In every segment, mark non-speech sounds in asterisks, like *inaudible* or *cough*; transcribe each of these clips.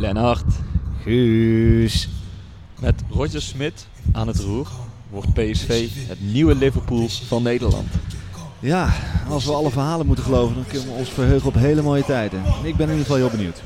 Lennart. Guus. Met Roger Smit aan het roer wordt PSV het nieuwe Liverpool van Nederland. Ja, als we alle verhalen moeten geloven, dan kunnen we ons verheugen op hele mooie tijden. Ik ben in ieder geval heel benieuwd.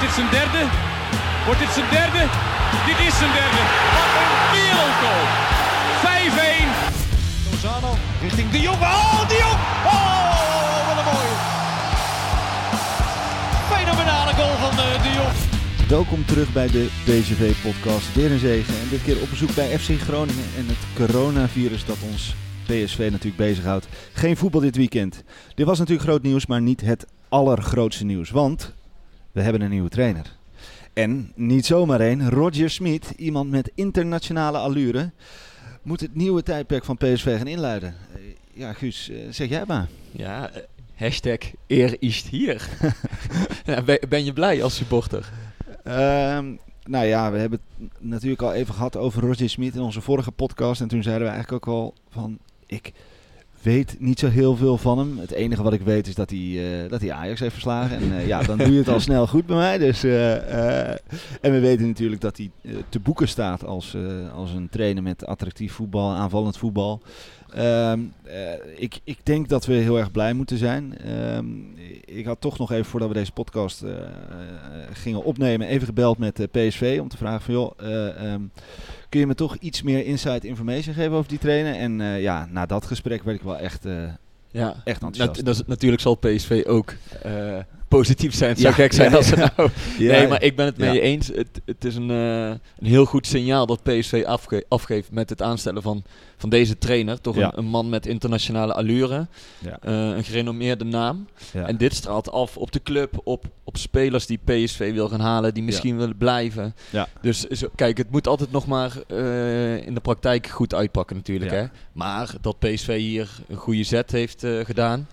Wordt dit zijn derde? Wordt dit zijn derde? Dit is zijn derde. Wat een wereldgoal. 5-1. Lozano richting De Jong. Oh, De Jong. Oh, wat een mooie. Fenomenale goal van eh, De Jong. Welkom terug bij de PSV-podcast. Weer een zegen en dit keer op bezoek bij FC Groningen en het coronavirus dat ons PSV natuurlijk bezighoudt. Geen voetbal dit weekend. Dit was natuurlijk groot nieuws, maar niet het allergrootste nieuws, want we hebben een nieuwe trainer. En niet zomaar een, Roger Smit, iemand met internationale allure, moet het nieuwe tijdperk van PSV gaan inluiden. Eh, Ja, Guus, eh, zeg jij maar. Ja, eh, hashtag eer is hier. *laughs* Ben, je blij als supporter? Ehm, nou ja, we hebben het natuurlijk al even gehad over Roger Smit in onze vorige podcast. En toen zeiden we eigenlijk ook al van, ik weet niet zo heel veel van hem. Het enige wat ik weet is dat hij, eh, dat hij Ajax heeft verslagen. En eh, ja, dan doe je het al snel goed bij mij. Dus, eh, en we weten natuurlijk dat hij te boeken staat als, als een trainer met attractief voetbal, aanvallend voetbal. Ehm, eh, ik, ik denk dat we heel erg blij moeten zijn. Ehm, ik had toch nog even voordat we deze podcast gingen opnemen, even gebeld met PSV om te vragen van joh, eh, ehm, kun je me toch iets meer inside information geven over die trainer? En eh, ja, na dat gesprek werd ik wel echt, eh, Ja, echt enthousiast. Nat- natuurlijk zal PSV ook eh, positief zijn. Het zou Ja, gek zijn ja, als ze ja. nou... *laughs* Ja, nee, maar ik ben het je eens. Het, het is een, eh, een heel goed signaal dat PSV afge- afgeeft met het aanstellen van, van deze trainer. Toch Ja. een, een man met internationale allure. Ja. eh, een gerenommeerde naam. Ja. En dit straalt af op de club, op, op spelers die PSV wil gaan halen, die misschien willen blijven. Ja. Dus zo- kijk, het moet altijd nog maar eh, in de praktijk goed uitpakken natuurlijk. Ja. Hè? Maar dat PSV hier een goede zet heeft eh, gedaan,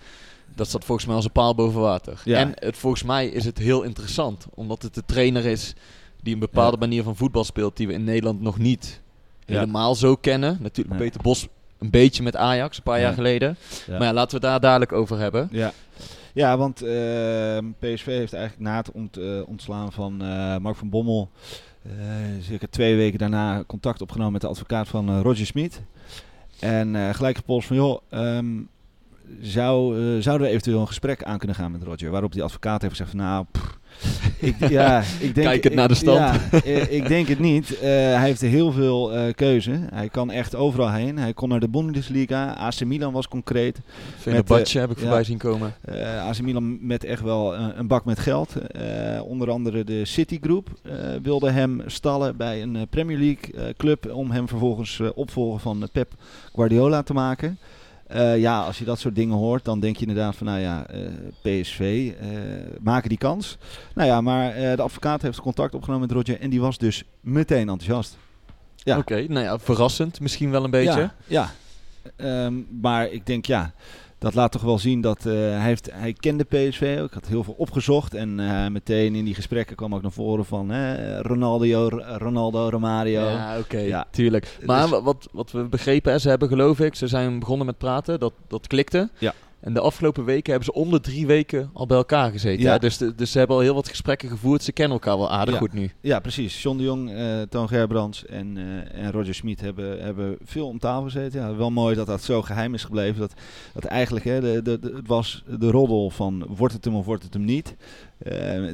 dat staat volgens mij als een paal boven water. Ja. En het, volgens mij is het heel interessant, omdat het de trainer is die een bepaalde Ja. manier van voetbal speelt die we in Nederland nog niet helemaal zo kennen. Natuurlijk Nee. Peter Bos een beetje met Ajax, een paar Ja. jaar geleden. Maar ja, laten we het daar dadelijk over hebben. Ja, ja want ehm, PSV heeft eigenlijk na het ont, eh, ontslaan van eh, Mark van Bommel... eh, circa twee weken daarna contact opgenomen met de advocaat van Roger Smit. En gelijk gepolst van, joh, ehm, zou, eh, zouden we eventueel een gesprek aan kunnen gaan met Roger? Waarop die advocaat heeft gezegd van, nou... pff, ik, ja, *laughs* ik denk, Kijk het naar de stand. Ja, eh, ik denk het niet. Eh, hij heeft heel veel eh, keuze. Hij kan echt overal heen. Hij kon naar de Bundesliga. AC Milan was concreet. Fenerbahce heb ik ja. voorbij zien komen. AC Milan met echt wel een, een bak met geld. Onder andere de Citigroup wilde hem stallen bij een Premier League club om hem vervolgens opvolger van Pep Guardiola te maken. Eh, ja, als je dat soort dingen hoort, dan denk je inderdaad van, nou ja, eh, PSV, eh, maken die kans. Nou ja, maar de advocaat heeft contact opgenomen met Roger en die was dus meteen enthousiast. Ja. Oké, nou ja, verrassend misschien wel een beetje. Ja, ja. Ehm, maar ik denk ja, dat laat toch wel zien dat eh, hij, heeft, hij kende PSV ook. Ik had heel veel opgezocht en eh, meteen in die gesprekken kwam ook naar voren van eh, Ronaldo, Ronaldo, Romario. Ja, oké, Ja. tuurlijk. Maar Dus- wa- wat, wat we begrepen, hè, ze hebben geloof ik, ze zijn begonnen met praten, dat, dat klikte. Ja. En de afgelopen weken hebben ze om de drie weken al bij elkaar gezeten. Ja. hè. Dus, de- dus ze hebben al heel wat gesprekken gevoerd. Ze kennen elkaar wel aardig Ja. goed nu. Ja, precies. John de Jong, eh Toon Gerbrands en, eh, en Roger Smit hebben, hebben veel om tafel gezeten. Ja, wel mooi dat dat zo geheim is gebleven. Dat, dat eigenlijk, hè, de, de, de- het was de roddel van wordt het hem of wordt het hem niet. Eh,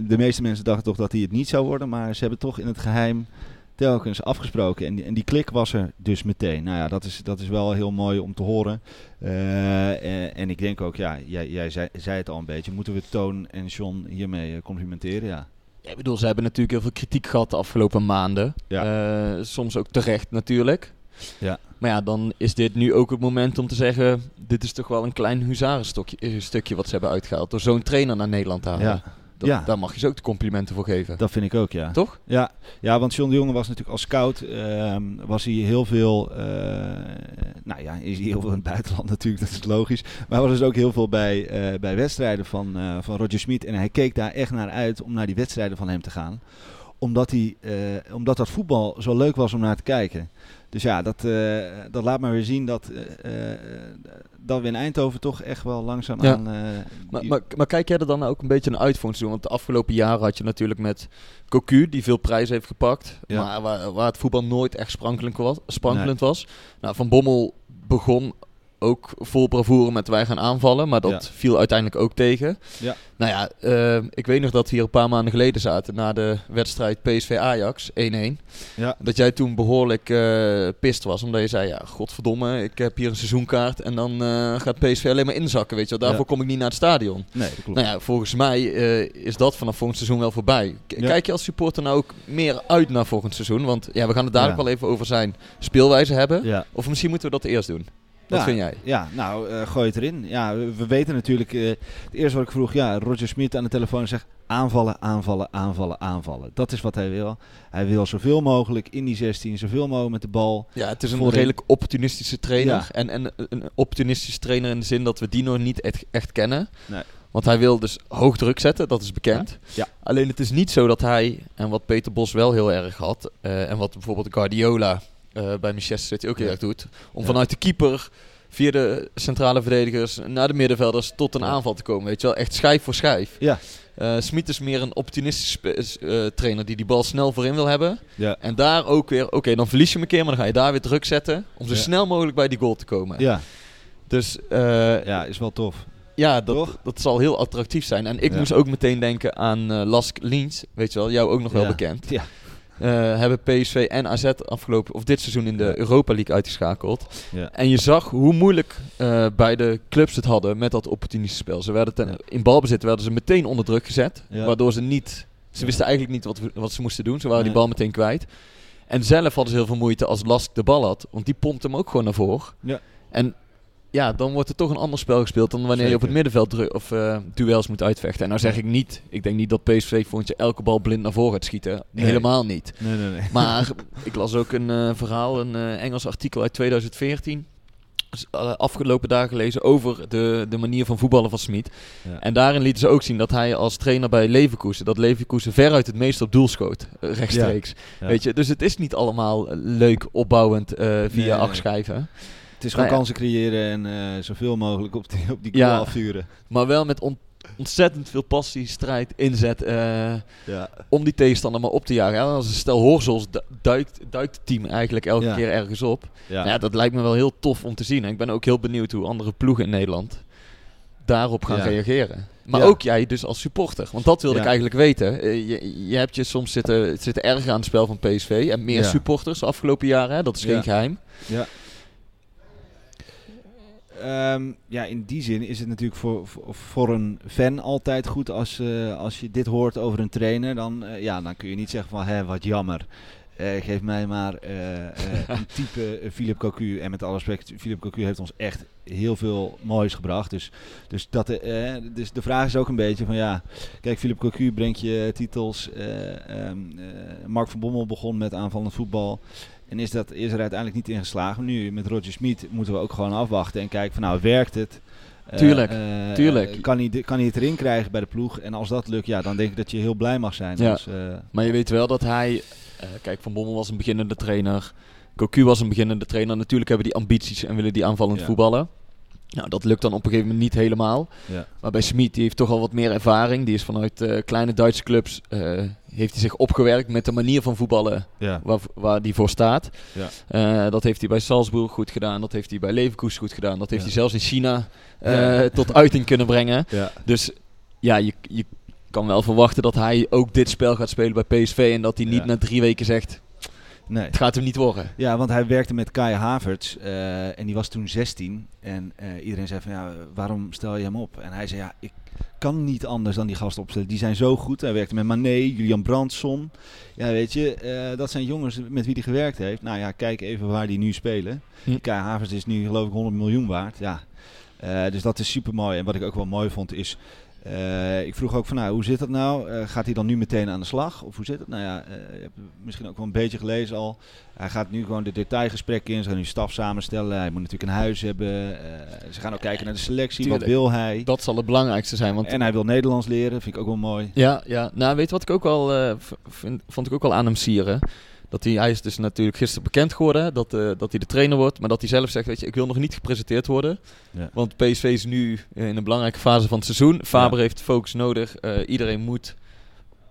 de meeste mensen dachten toch dat hij het niet zou worden. Maar ze hebben toch in het geheim telkens afgesproken. En die, en die klik was er dus meteen. Nou ja, dat is, dat is wel heel mooi om te horen. Eh, en, en ik denk ook, ja, jij, jij zei, zei het al een beetje. Moeten we Toon en John hiermee eh, complimenteren? Ja. Ja, ik bedoel, ze hebben natuurlijk heel veel kritiek gehad de afgelopen maanden. Ja. Eh, soms ook terecht natuurlijk. Ja. Maar ja, dan is dit nu ook het moment om te zeggen... dit is toch wel een klein huzarenstukje wat ze hebben uitgehaald... door zo'n trainer naar Nederland te halen. Ja. Dat, Ja. Daar mag je ze ook de complimenten voor geven. Dat vind ik ook, ja. Toch? Ja, ja, want John de Jonge was natuurlijk als scout, ehm, was hij heel veel, eh, nou ja, is hij heel veel in het buitenland *laughs* natuurlijk, dat is logisch. Maar hij was dus ook heel veel bij, eh, bij wedstrijden van, eh, van Roger Smit. En hij keek daar echt naar uit om naar die wedstrijden van hem te gaan. Omdat, hij, omdat dat voetbal zo leuk was om naar te kijken. Dus ja, dat, eh, dat laat maar weer zien dat, eh, eh, dat we in Eindhoven toch echt wel langzaam Ja. aan... eh, Maar, maar, maar kijk jij er dan ook een beetje naar uit volgens doen? Want de afgelopen jaren had je natuurlijk met Cocu, die veel prijzen heeft gepakt. Ja. Maar waar, waar het voetbal nooit echt sprankelend was. Sprankelend was. Nou, Van Bommel begon ook vol bravoure met wij gaan aanvallen. Maar dat Ja. viel uiteindelijk ook tegen. Ja. Nou ja, eh, ik weet nog dat we hier een paar maanden geleden zaten na de wedstrijd PSV-Ajax 1-1. ja, Dat jij toen behoorlijk eh pist was. Omdat je zei, ja, godverdomme, ik heb hier een seizoenkaart. En dan eh, gaat PSV alleen maar inzakken, weet je wel. Daarvoor kom ik niet naar het stadion. nee, dat klopt. Nou ja, volgens mij eh, is dat vanaf volgend seizoen wel voorbij. K-. Kijk je als supporter nou ook meer uit naar volgend seizoen? Want ja, we gaan het dadelijk wel even over zijn speelwijze hebben. Of misschien moeten we dat eerst doen. Wat Ja, vind jij? Ja, nou, eh, gooi het erin. Ja, we, we weten natuurlijk... eh, het eerste wat ik vroeg, ja, Roger Smit aan de telefoon zegt... aanvallen, aanvallen, aanvallen, aanvallen. Dat is wat hij wil. Hij wil zoveel mogelijk in die 16, zoveel mogelijk met de bal. Ja, het is een Voorin. redelijk opportunistische trainer. Ja. En, en een opportunistische trainer in de zin dat we die nog niet echt, echt kennen. Nee. Want hij wil dus hoog druk zetten, dat is bekend. Ja. Alleen het is niet zo dat hij, en wat Peter Bos wel heel erg had... eh, en wat bijvoorbeeld Guardiola eh, bij Manchester City ook heel erg doet... om vanuit de keeper via de centrale verdedigers naar de middenvelders tot een aanval te komen. Weet je wel, echt schijf voor schijf. Ja. Eh Smit is meer een opportunistische spe- eh, trainer die die bal snel voorin wil hebben. Ja. En daar ook weer, oké, dan verlies je hem een keer, maar dan ga je daar weer druk zetten. Om zo Ja. snel mogelijk bij die goal te komen. Ja, Dus ja, is wel tof. ja, dat, Toch? dat zal heel attractief zijn. En ik Ja. moest ook meteen denken aan Lask Liens. Weet je wel, jou ook nog wel bekend. Ja. Eh, hebben PSV en AZ afgelopen, of dit seizoen in de. Europa League uitgeschakeld. Ja. En je zag hoe moeilijk eh beide clubs het hadden met dat opportunistische spel. Ze werden ten, Ja. In balbezit werden ze meteen onder druk gezet. Ja. Waardoor ze niet... Ze wisten eigenlijk niet wat, wat ze moesten doen. Ze waren die bal meteen kwijt. En zelf hadden ze heel veel moeite als Lask de bal had. Want die pompt hem ook gewoon naar voren. Ja. En ja, dan wordt er toch een ander spel gespeeld dan wanneer je op het middenveld of eh, duels moet uitvechten. En nou zeg ik niet, ik denk niet dat PSV vond je elke bal blind naar voren gaat schieten. Nee. Helemaal niet. Nee, nee, nee. Maar *laughs* ik las ook een eh, verhaal, een eh, Engels artikel uit 2014. Dus, eh, afgelopen dagen gelezen over de, de manier van voetballen van Smit. Ja. En daarin lieten ze ook zien dat hij als trainer bij Leverkusen, dat Leverkusen veruit het meest op doel schoot, rechtstreeks. Ja. Weet je, dus het is niet allemaal leuk opbouwend via acht schijven. Het is gewoon Nou kansen creëren en eh, zoveel mogelijk op die, op die goal afvuren. Maar wel met on- ontzettend veel passie, strijd, inzet. eh, Ja. om die tegenstander maar op te jagen. Ja, als een stel horzels du- duikt, duikt het team eigenlijk elke Ja. keer ergens op. Ja. Nou Ja. dat lijkt me wel heel tof om te zien. En ik ben ook heel benieuwd hoe andere ploegen in Nederland daarop gaan reageren. Maar ook jij dus als supporter. Want dat wilde ik eigenlijk weten. Eh, je, je hebt je soms zitten, zitten erger aan het spel van PSV. En meer supporters de afgelopen jaren. Hè? Dat is geen geheim. Ja. Ehm, ja, in die zin is het natuurlijk voor, voor, een fan altijd goed als, eh, als je dit hoort over een trainer. Dan, eh, ja, dan kun je niet zeggen van, hè, wat jammer. Eh, geef mij maar een *laughs* type Philip Cocu. En met alle respect, Philip Cocu heeft ons echt heel veel moois gebracht. Dus, dus, dat, dus de vraag is ook een beetje van ja, kijk, Philip Cocu brengt je titels. eh, ehm, eh, Mark van Bommel begon met aanvallend voetbal. En is, dat, is er uiteindelijk niet in geslagen. Nu met Roger Smit moeten we ook gewoon afwachten en kijken van nou, werkt het? Eh, Tuurlijk, eh, tuurlijk. Kan hij, kan hij het erin krijgen bij de ploeg? En als dat lukt, ja, dan denk ik dat je heel blij mag zijn. Ja. Als, eh, Maar je weet wel dat hij... kijk, Van Bommel was een beginnende trainer. Cocu was een beginnende trainer. Natuurlijk hebben die ambities en willen die aanvallend Ja. voetballen. Nou, dat lukt dan op een gegeven moment niet helemaal. ja. Maar bij Smit, die heeft toch al wat meer ervaring. Die is vanuit eh, kleine Duitse clubs... eh, heeft hij zich opgewerkt met de manier van voetballen Ja. waar, waar die voor staat. Ja. Eh, dat heeft hij bij Salzburg goed gedaan. Dat heeft hij bij Leverkusen goed gedaan. Dat heeft hij zelfs in China *laughs* tot uiting kunnen brengen. Dus ja, je, je kan wel verwachten dat hij ook dit spel gaat spelen bij PSV. En dat hij niet na drie weken zegt... Nee. Het gaat hem niet worden. Ja, want hij werkte met Kai Havertz eh, en die was toen 16. En eh, iedereen zei van ja, waarom stel je hem op? En hij zei ja, ik kan niet anders dan die gasten opstellen. Die zijn zo goed. Hij werkte met Mané, Julian Brandsson. Ja, weet je, eh, dat zijn jongens met wie hij gewerkt heeft. Nou ja, kijk even waar die nu spelen. Hm. Kai Havertz is nu geloof ik 100 miljoen waard. Ja. Dus dat is super mooi. En wat ik ook wel mooi vond is. Eh, ik vroeg ook van nou, hoe zit dat nou? Eh, gaat hij dan nu meteen aan de slag? Of hoe zit het? Nou ja, eh, je hebt misschien ook wel een beetje gelezen al. Hij gaat nu gewoon de detailgesprekken in. Ze gaan nu staf samenstellen. Hij moet natuurlijk een huis hebben. Ze gaan ook kijken naar de selectie. Tuurlijk. Wat wil hij? Dat zal het belangrijkste zijn. Want En hij wil Nederlands leren. Vind ik ook wel mooi. Ja, ja. Nou, weet je wat ik ook wel vind, vond ik ook wel aan hem sieren. Dat hij, hij is dus natuurlijk gisteren bekend geworden dat, eh, dat hij de trainer wordt. Maar dat hij zelf zegt, weet je, ik wil nog niet gepresenteerd worden. Ja. Want PSV is nu in een belangrijke fase van het seizoen. Faber heeft focus nodig. Eh, iedereen moet...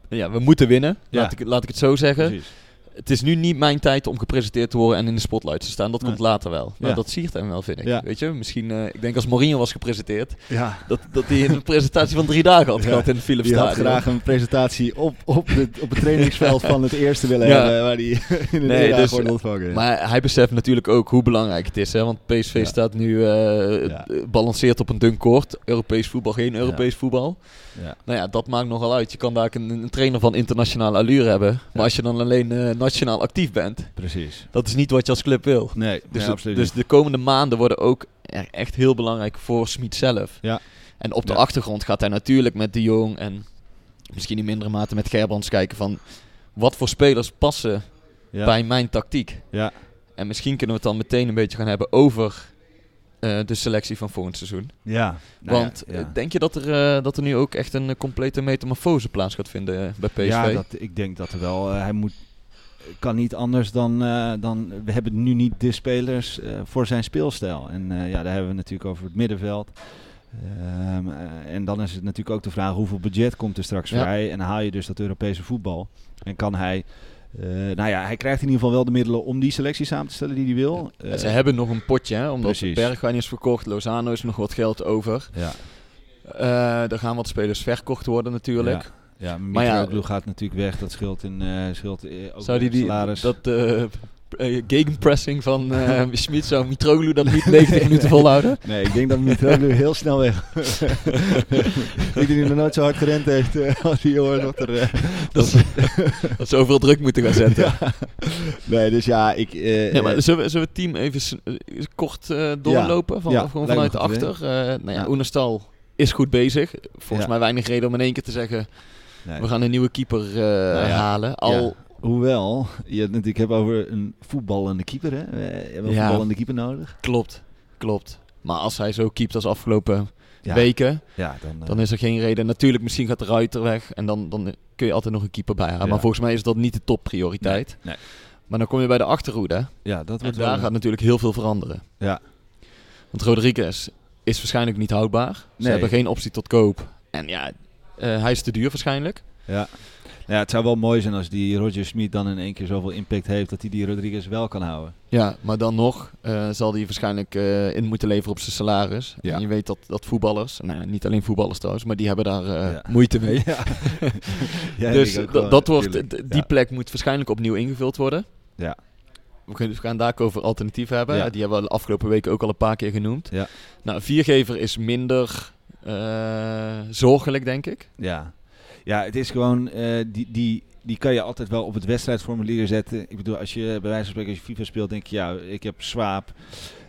Ja, we moeten winnen. Laat, ik, laat ik het zo zeggen. Precies. Het is nu niet mijn tijd om gepresenteerd te worden en in de spotlight te staan. Dat Nee. komt later wel. Maar Ja. dat siert hem wel, vind ik. Ja. Weet je, misschien... eh, ik denk als Mourinho was gepresenteerd... Ja. dat, dat hij een presentatie van drie dagen had gehad in het Philips Die had graag een presentatie op, op, de, op het trainingsveld *laughs* van het eerste willen hebben. Waar die *laughs* in de Nee, dus, wordt ontvangen. Maar hij beseft natuurlijk ook hoe belangrijk het is. Hè? Want PSV staat nu eh, balanceert op een dun koord. Europees voetbal, geen Europees voetbal. Ja. Nou ja, dat maakt nogal uit. Je kan daar een, een trainer van internationale allure hebben. Maar Ja. als je dan alleen eh, nationaal actief bent, Precies. dat is niet wat je als club wil. Nee, Dus, nee, het- absoluut dus de komende maanden worden ook echt heel belangrijk voor Smit zelf. Ja. En op de Ja. achtergrond gaat hij natuurlijk met de Jong en misschien in mindere mate met Gerbrands kijken van wat voor spelers passen bij mijn tactiek. Ja. En misschien kunnen we het dan meteen een beetje gaan hebben over eh, de selectie van volgend seizoen. Ja. Nou Want ja, ja. eh, denk je dat er, eh, dat er nu ook echt een complete metamorfose plaats gaat vinden bij PSV? Ja, dat, ik denk dat er wel. hij moet, kan niet anders dan, dan. We hebben nu niet de spelers voor zijn speelstijl. En ja, daar hebben we natuurlijk over het middenveld. Ehm, eh, en dan is het natuurlijk ook de vraag hoeveel budget komt er straks Ja. vrij. En haal je dus dat Europese voetbal. En kan hij. Eh, nou ja, hij krijgt in ieder geval wel de middelen om die selectie samen te stellen die hij wil. Ja, Eh, ze hebben nog een potje, hè, omdat precies. Bergwijn is verkocht, Lozano is nog wat geld over. ja, Eh er gaan wat spelers verkocht worden natuurlijk. ja, ja, Mitroglou gaat natuurlijk weg. Dat scheelt in uh, scheelt, eh, ook Zou die, die salaris. dat eh eh, gegenpressing van eh *laughs* Schmid, zou Mitroglou dat niet 90 minuten volhouden? Nee, ik denk dat Mitroglou heel snel weg. *laughs* ik denk dat hij nog nooit zo hard gerend heeft eh, als hij hoort wat er... eh, *laughs* Dat ze, dat ze overal druk moeten gaan zetten. ja. Nee, dus ja, ik... eh, Ja, maar eh, zullen we, zullen we het team even eh, kort eh, doorlopen? Van, Ja, gewoon lijkt me vanuit achter. Eh nou ja. Oenestal is goed bezig. Volgens mij weinig reden om in één keer te zeggen... nee. we gaan een nieuwe keeper eh, Nou ja. halen. Al, Ja. Hoewel, je het natuurlijk hebt over een voetballende keeper, hè? We hebben een voetballende keeper nodig. Klopt, klopt. Maar als hij zo keept als afgelopen weken... ja dan... eh, dan is er geen reden. Natuurlijk, misschien gaat de Ruiter weg. En dan, dan kun je altijd nog een keeper bij. Ja. Maar volgens mij is dat niet de topprioriteit. Nee, Maar dan kom je bij de achterhoede. ja, dat En wordt daar wel... gaat natuurlijk heel veel veranderen. Ja. Want Rodriguez is waarschijnlijk niet houdbaar. Ze Nee. hebben geen optie tot koop. En ja, eh, hij is te duur waarschijnlijk. Ja. Ja, het zou wel mooi zijn als die Roger Smith dan in één keer zoveel impact heeft dat hij die Rodriguez wel kan houden. Ja, maar dan nog eh, zal hij waarschijnlijk eh, in moeten leveren op zijn salaris. Ja. En je weet dat, dat voetballers, nou ja, niet alleen voetballers trouwens, maar die hebben daar eh, Ja. moeite mee. *laughs* Ja. Dus wel, dat wordt, die Ja. plek moet waarschijnlijk opnieuw ingevuld worden. Ja. We, gaan daar ook over alternatieven hebben. Ja. Die hebben we de afgelopen weken ook al een paar keer genoemd. Ja. Nou, een viergever is minder eh, zorgelijk, denk ik. Ja, ja het is gewoon, eh, die, die, die kan je altijd wel op het wedstrijdformulier zetten. Ik bedoel, als je bij wijze van spreken als je FIFA speelt, denk je, ja, ik heb Swaap,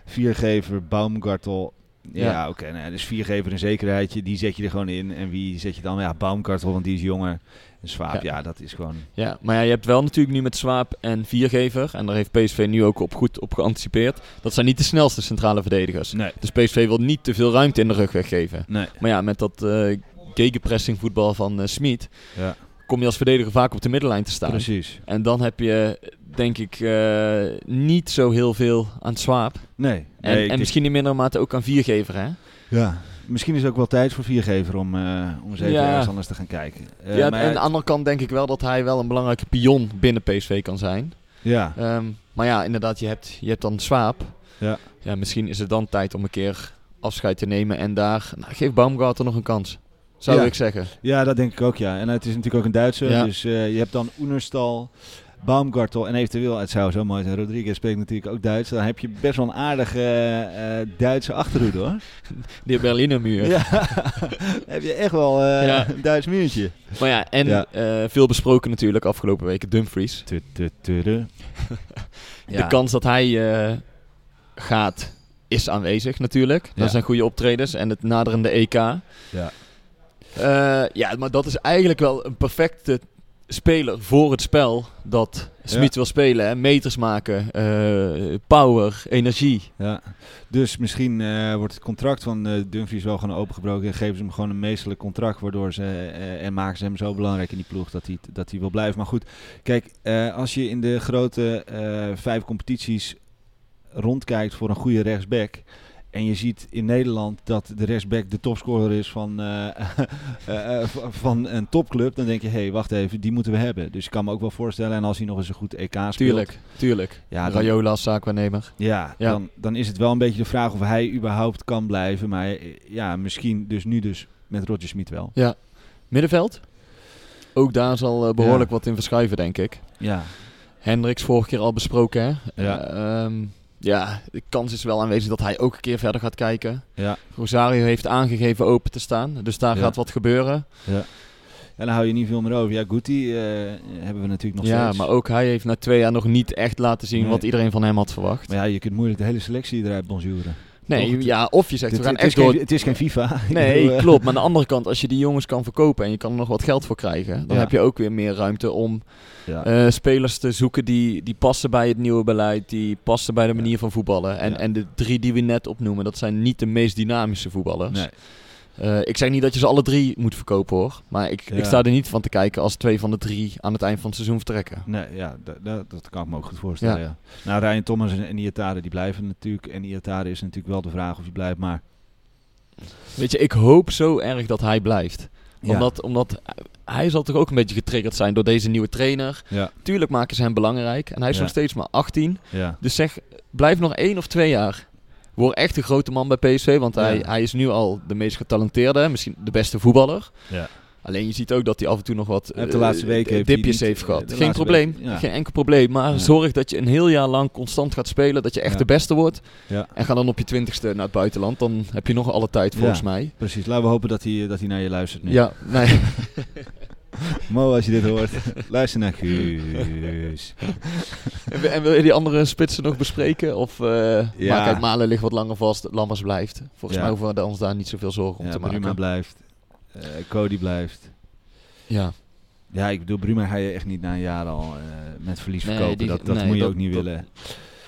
Viergever, Baumgartel. Ja, Ja. oké, nou ja, dus Viergever een zekerheidje, die zet je er gewoon in. En wie zet je dan? Ja, Baumgartel, want die is jonger. En Swaap, ja. Ja. dat is gewoon... Ja, maar ja, je hebt wel natuurlijk nu met Swaap en viergever, en daar heeft PSV nu ook op goed op geanticipeerd. Dat zijn niet de snelste centrale verdedigers. Nee, Dus PSV wil niet te veel ruimte in de rug weggeven. nee, Maar ja, met dat eh gegenpressing voetbal van eh Smit ja, kom je als verdediger vaak op de middenlijn te staan. precies. En dan heb je, denk ik, eh, niet zo heel veel aan Swaap. Nee, En, nee, en denk- misschien in mindere mate ook aan viergever, hè? Ja, misschien is het ook wel tijd voor Viergever om, eh, om eens even Ja. ergens anders te gaan kijken. Eh, ja, maar en aan de andere kant denk ik wel dat hij wel een belangrijke pion binnen PSV kan zijn. ja, Ehm, maar ja, inderdaad, je hebt, je hebt dan Swaap. Ja. ja. Misschien is het dan tijd om een keer afscheid te nemen en daar... Nou, geef Baumgarten nog een kans, zou Ja. ik zeggen. Ja, dat denk ik ook, ja. En het is natuurlijk ook een Duitser. Dus eh, je hebt dan Oenerstal, Baumgartel en eventueel, het zou zo mooi zijn, Rodriguez spreekt natuurlijk ook Duits. Dan heb je best wel een aardige eh, Duitse achterhoede hoor. *laughs* Die Berliner muur. Ja, *laughs* heb je echt wel eh, Ja. een Duits muurtje. Maar ja, en Ja. eh, veel besproken natuurlijk afgelopen weken, Dumfries. Tu, tu, tu, tu. *laughs* De kans dat hij gaat is aanwezig natuurlijk. Dat zijn goede optredens en het naderende EK. Ja. Ja, maar dat is eigenlijk wel een perfecte speler voor het spel dat Smit wil spelen. Hè? Meters maken, eh, power, energie. Ja, dus misschien eh, wordt het contract van eh, Dumfries wel gewoon opengebroken en geven ze hem gewoon een meesterlijk contract, waardoor ze en maken ze hem zo belangrijk in die ploeg dat hij, dat hij wil blijven. Maar goed, kijk, als je in de grote vijf competities rondkijkt voor een goede rechtsback. En je ziet in Nederland dat de rechtsback de topscorer is van, eh, *laughs* eh, eh, van een topclub. Dan denk je, hé, hey, wacht even, die moeten we hebben. Dus ik kan me ook wel voorstellen, en als hij nog eens een goed EK speelt. Tuurlijk, tuurlijk. Ja, dan- Rayola als zaakwaarnemer. ja, Ja. Dan, dan is het wel een beetje de vraag of hij überhaupt kan blijven. Maar ja, misschien dus nu dus met Roger Smit wel. Middenveld? Ook daar zal eh, behoorlijk wat in verschuiven, denk ik. Ja, Hendricks vorige keer al besproken, hè? Ja. Eh, ehm, ja, de kans is wel aanwezig dat hij ook een keer verder gaat kijken. ja. Rosario heeft aangegeven open te staan, dus daar Ja. gaat wat gebeuren. En dan hou je niet veel meer over. Ja, Guti eh, hebben we natuurlijk nog ja, steeds. maar ook hij heeft na twee jaar nog niet echt laten zien Nee. wat iedereen van hem had verwacht. Maar ja, je kunt moeilijk de hele selectie eruit bonjouren. Nee, toch? ja, of je zegt, Het, we gaan het, is echt door... geen, het is geen FIFA. *laughs* Nee, bedoel, eh, klopt. Maar aan de andere kant, als je die jongens kan verkopen en je kan er nog wat geld voor krijgen, dan Ja. heb je ook weer meer ruimte om Ja. eh, spelers te zoeken die, die passen bij het nieuwe beleid, die passen bij de Ja. manier van voetballen. En, en de drie die we net opnoemen, dat zijn niet de meest dynamische voetballers. nee. Eh, ik zeg niet dat je ze alle drie moet verkopen hoor, maar ik, Ja. ik sta er niet van te kijken als twee van de drie aan het eind van het seizoen vertrekken. Nee, ja, da- da- dat kan ik me ook goed voorstellen. Ja. Nou, Ryan Thomas en, Iatare die blijven natuurlijk. En Iatare is natuurlijk wel de vraag of hij blijft. Maar Weet je, ik hoop zo erg dat hij blijft. Ja. Omdat, omdat hij zal toch ook een beetje getriggerd zijn door deze nieuwe trainer. ja, Tuurlijk maken ze hem belangrijk en hij is nog steeds maar 18. ja, Dus zeg, blijf nog één of twee jaar. Word echt een grote man bij PSV, want hij, Ja. hij is nu al de meest getalenteerde, misschien de beste voetballer. ja. Alleen je ziet ook dat hij af en toe nog wat de eh, laatste weken heeft dipjes heeft eh, gehad. Geen probleem, ja. geen enkel probleem. Maar Ja. zorg dat je een heel jaar lang constant gaat spelen, dat je echt Ja. de beste wordt. Ja. En ga dan op je twintigste naar het buitenland, dan heb je nog alle tijd volgens Ja. mij. Precies, laten we hopen dat hij, dat hij naar je luistert nu. Ja, nee. *laughs* Mo, als je dit hoort, *laughs* luister naar Guus. en, wil- en wil je die andere spitsen nog bespreken? Of eh Ja. maar kijk, Malen ligt wat langer vast, Lammers blijft. Volgens Ja. mij hoeven we ons daar niet zoveel zorgen om Ja, te Bruma maken. blijft. eh, Cody blijft. Ja. Ja, ik bedoel, Bruma ga je echt niet na een jaar al eh, met verlies Nee, verkopen. die- dat dat nee, moet je dat- ook niet willen.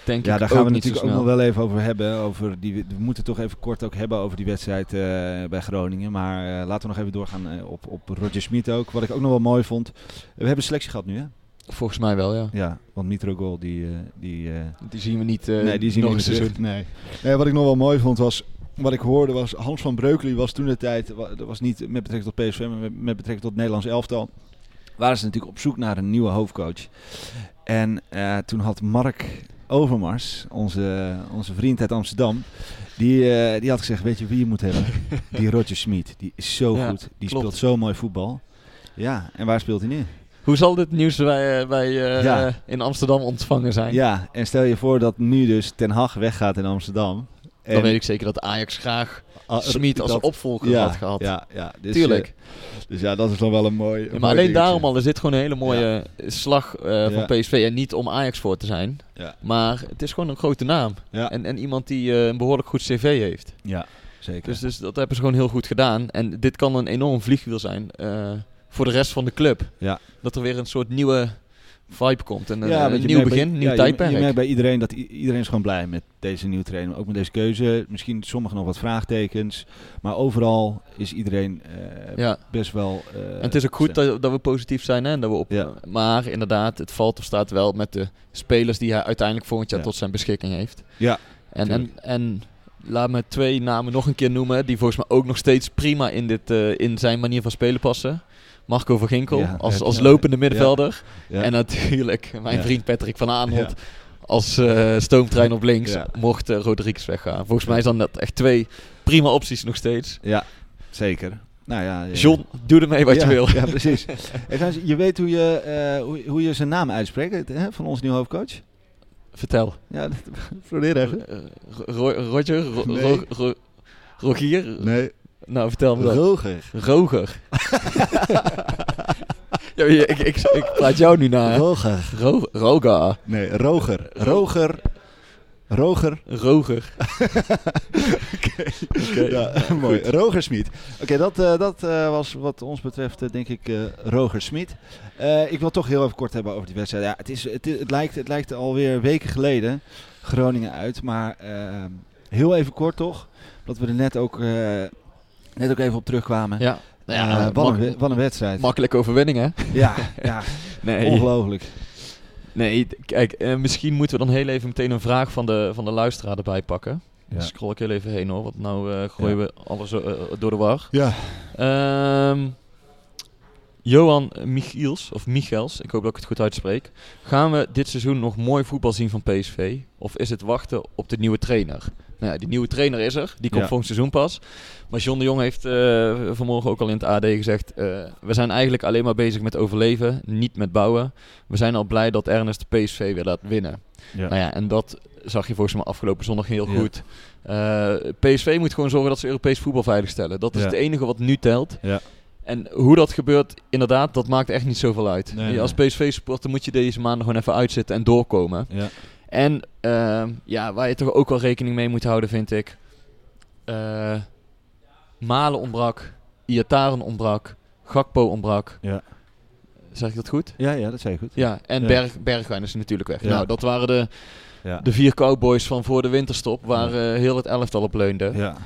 Denk Ja, ik daar gaan we natuurlijk ook nog wel even over hebben. Over die, we moeten toch even kort ook hebben over die wedstrijd eh, bij Groningen. Maar eh, laten we nog even doorgaan eh, op, op Roger Smit ook. Wat ik ook nog wel mooi vond. We hebben selectie gehad nu, hè? Volgens mij wel, ja. Ja, want Mitro Goal, die... die Die zien we niet nee, die zien nog we niet seizoen. Nee. nee. Wat ik nog wel mooi vond was... Wat ik hoorde was... Hans van Breukelen was toen de tijd... Dat was niet met betrekking tot PSV, maar met, betrekking tot het Nederlands elftal. Waren ze natuurlijk op zoek naar een nieuwe hoofdcoach. En toen had Mark Overmars, onze, onze vriend uit Amsterdam... Die, eh, die had gezegd, weet je wie je moet hebben? *laughs* Die Roger Smit. Die is zo Ja, goed. Die klopt. speelt zo mooi voetbal. Ja, en waar speelt hij nu? Hoe zal dit nieuws bij, eh, bij, eh, Ja. in Amsterdam ontvangen zijn? Ja, en stel je voor dat nu dus Ten Hag weggaat in Amsterdam. Dan weet ik zeker dat Ajax graag Ah, Smit als dat- opvolger ja, had gehad. Ja, ja. Dus, Tuurlijk. eh, dus ja, dat is dan wel een mooi. een Ja, mooi maar alleen dingetje. daarom al is dit gewoon een hele mooie slag eh, van. PSV. En niet om Ajax voor te zijn. Ja. Maar het is gewoon een grote naam. En, en iemand die eh, een behoorlijk goed cv heeft. ja zeker. Dus, dus dat hebben ze gewoon heel goed gedaan. En dit kan een enorm vliegwiel zijn eh, voor de rest van de club. Ja. Dat er weer een soort nieuwe vibe komt. En een, ja, een nieuw begin, bij- nieuw ja, tijdperk. Je, merkt bij iedereen dat iedereen is gewoon blij met deze nieuwe trainer. Ook met deze keuze. Misschien sommigen nog wat vraagtekens. Maar overal is iedereen eh, ja. best wel... eh, En het is ook goed dat, dat we positief zijn. Hè? en Dat we op, Ja. Maar inderdaad, het valt of staat wel met de spelers die hij uiteindelijk volgend jaar Ja. tot zijn beschikking heeft. Ja, En, en, en laat me twee namen nog een keer noemen. Die volgens mij ook nog steeds prima in, dit, eh, in zijn manier van spelen passen. Marco van Ginkel Ja, als, als lopende middenvelder. En natuurlijk *laughs* mijn vriend Patrick van Aanholt als eh, stoomtrein op links. Mocht eh, Rodriguez weggaan. Volgens mij zijn dat echt twee prima opties nog steeds. Ja, zeker. Nou ja, eh, John, doe ermee wat ja, je wil. Ja, precies. *laughs* Je weet hoe je, hoe, hoe je zijn naam uitspreekt hè, van ons nieuwe hoofdcoach? Vertel. Ja, *laughs* probeer even. Ro- Roger? Ro- Nee. Ro- Ro- Rogier? Nee, Nou, vertel me dat. Roger. Roger. *laughs* ja, ik, ik, ik, ik praat jou nu na. hè? Roger. Ro Roga. Nee, Roger. Roger. Roger. Roger. *laughs* Oké. Ja, *laughs* mooi. Roger Smit. Oké, dat, eh, dat eh, was wat ons betreft eh, denk ik eh, Roger Smit. Eh, ik wil toch heel even kort hebben over die wedstrijd. Ja, het, is, het, lijkt, het lijkt alweer weken geleden Groningen uit. Maar eh, heel even kort toch. Dat we er net ook, eh, net ook even op terugkwamen. Ja. Eh, ja, wat, een, wat wedstrijd. makkelijke overwinning, hè? ja, *laughs* ja, Nee, ongelooflijk. nee kijk, eh, misschien moeten we dan heel even meteen een vraag van de, van de luisteraar erbij pakken. Ja. Scroll ik heel even heen hoor, want nou eh, gooien Ja. we alles door de war. Ja. Ehm, Johan Michiels, of Michels, ik hoop dat ik het goed uitspreek. Gaan we dit seizoen nog mooi voetbal zien van PSV? Of is het wachten op de nieuwe trainer? Nou ja, die nieuwe trainer is er. Die komt Ja. volgend seizoen pas. Maar John de Jong heeft eh, vanmorgen ook al in het AD gezegd... eh, we zijn eigenlijk alleen maar bezig met overleven, niet met bouwen. We zijn al blij dat Ernest de PSV weer laat winnen. Ja. Nou ja, en dat zag je volgens mij afgelopen zondag heel Ja. goed. Eh, PSV moet gewoon zorgen dat ze Europees voetbal veiligstellen. Dat is het enige wat nu telt. Ja. En hoe dat gebeurt, inderdaad, dat maakt echt niet zoveel uit. Nee. Als PSV-supporter moet je deze maanden gewoon even uitzitten en doorkomen. Ja. En ehm, ja, waar je toch ook wel rekening mee moet houden, vind ik. eh, Malen ontbrak, Iataren ontbrak, Gakpo ontbrak. Ja. Zeg ik dat goed? Ja, ja, dat zei je goed. Ja, en Ja. Berg, Bergwijn is natuurlijk weg. Ja. Nou, dat waren de, de vier cowboys van voor de winterstop, waar eh, heel het elftal op leunde. ja.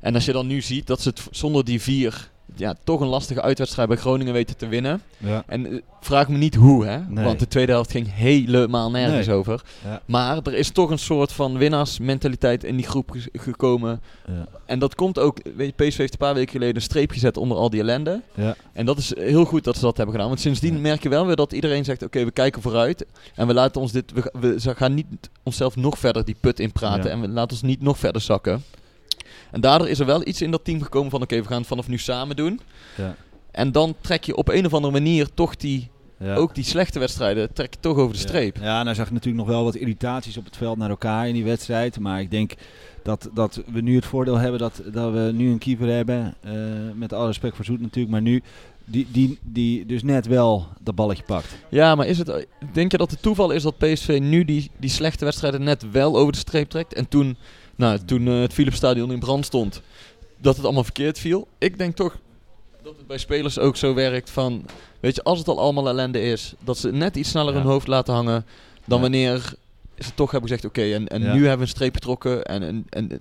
En als je dan nu ziet dat ze het zonder die vier ja, toch een lastige uitwedstrijd bij Groningen weten te winnen. ja. En eh, vraag me niet hoe, hè? Nee. Want de tweede helft ging helemaal nergens Nee. over. Ja. Maar er is toch een soort van winnaarsmentaliteit in die groep gekomen. Ja. En dat komt ook, weet je, PSV heeft een paar weken geleden een streep gezet onder al die ellende. Ja. En dat is heel goed dat ze dat hebben gedaan. Want sindsdien merk je wel weer dat iedereen zegt, oké, we kijken vooruit. En we laten ons dit, we, we gaan niet onszelf nog verder die put in praten. En we laten ons niet nog verder zakken. En daardoor is er wel iets in dat team gekomen van, oké, we gaan het vanaf nu samen doen. Ja. En dan trek je op een of andere manier toch die, Ja. ook die slechte wedstrijden, trek je toch over de streep. Ja, ja nou zag ik natuurlijk nog wel wat irritaties op het veld naar elkaar in die wedstrijd. Maar ik denk dat, dat we nu het voordeel hebben dat, dat we nu een keeper hebben. eh, met alle respect voor Zoet natuurlijk. Maar nu die, die, die dus net wel dat balletje pakt. Ja, maar is het, denk je dat het toeval is dat PSV nu die, die slechte wedstrijden net wel over de streep trekt? En toen, nou, toen eh, het Philipsstadion in brand stond, dat het allemaal verkeerd viel? Ik denk toch dat het bij spelers ook zo werkt van, weet je, als het al allemaal ellende is, dat ze net iets sneller Ja. hun hoofd laten hangen dan Ja. wanneer ze toch hebben gezegd, oké, en, en Ja. nu hebben we een streep getrokken en, en, en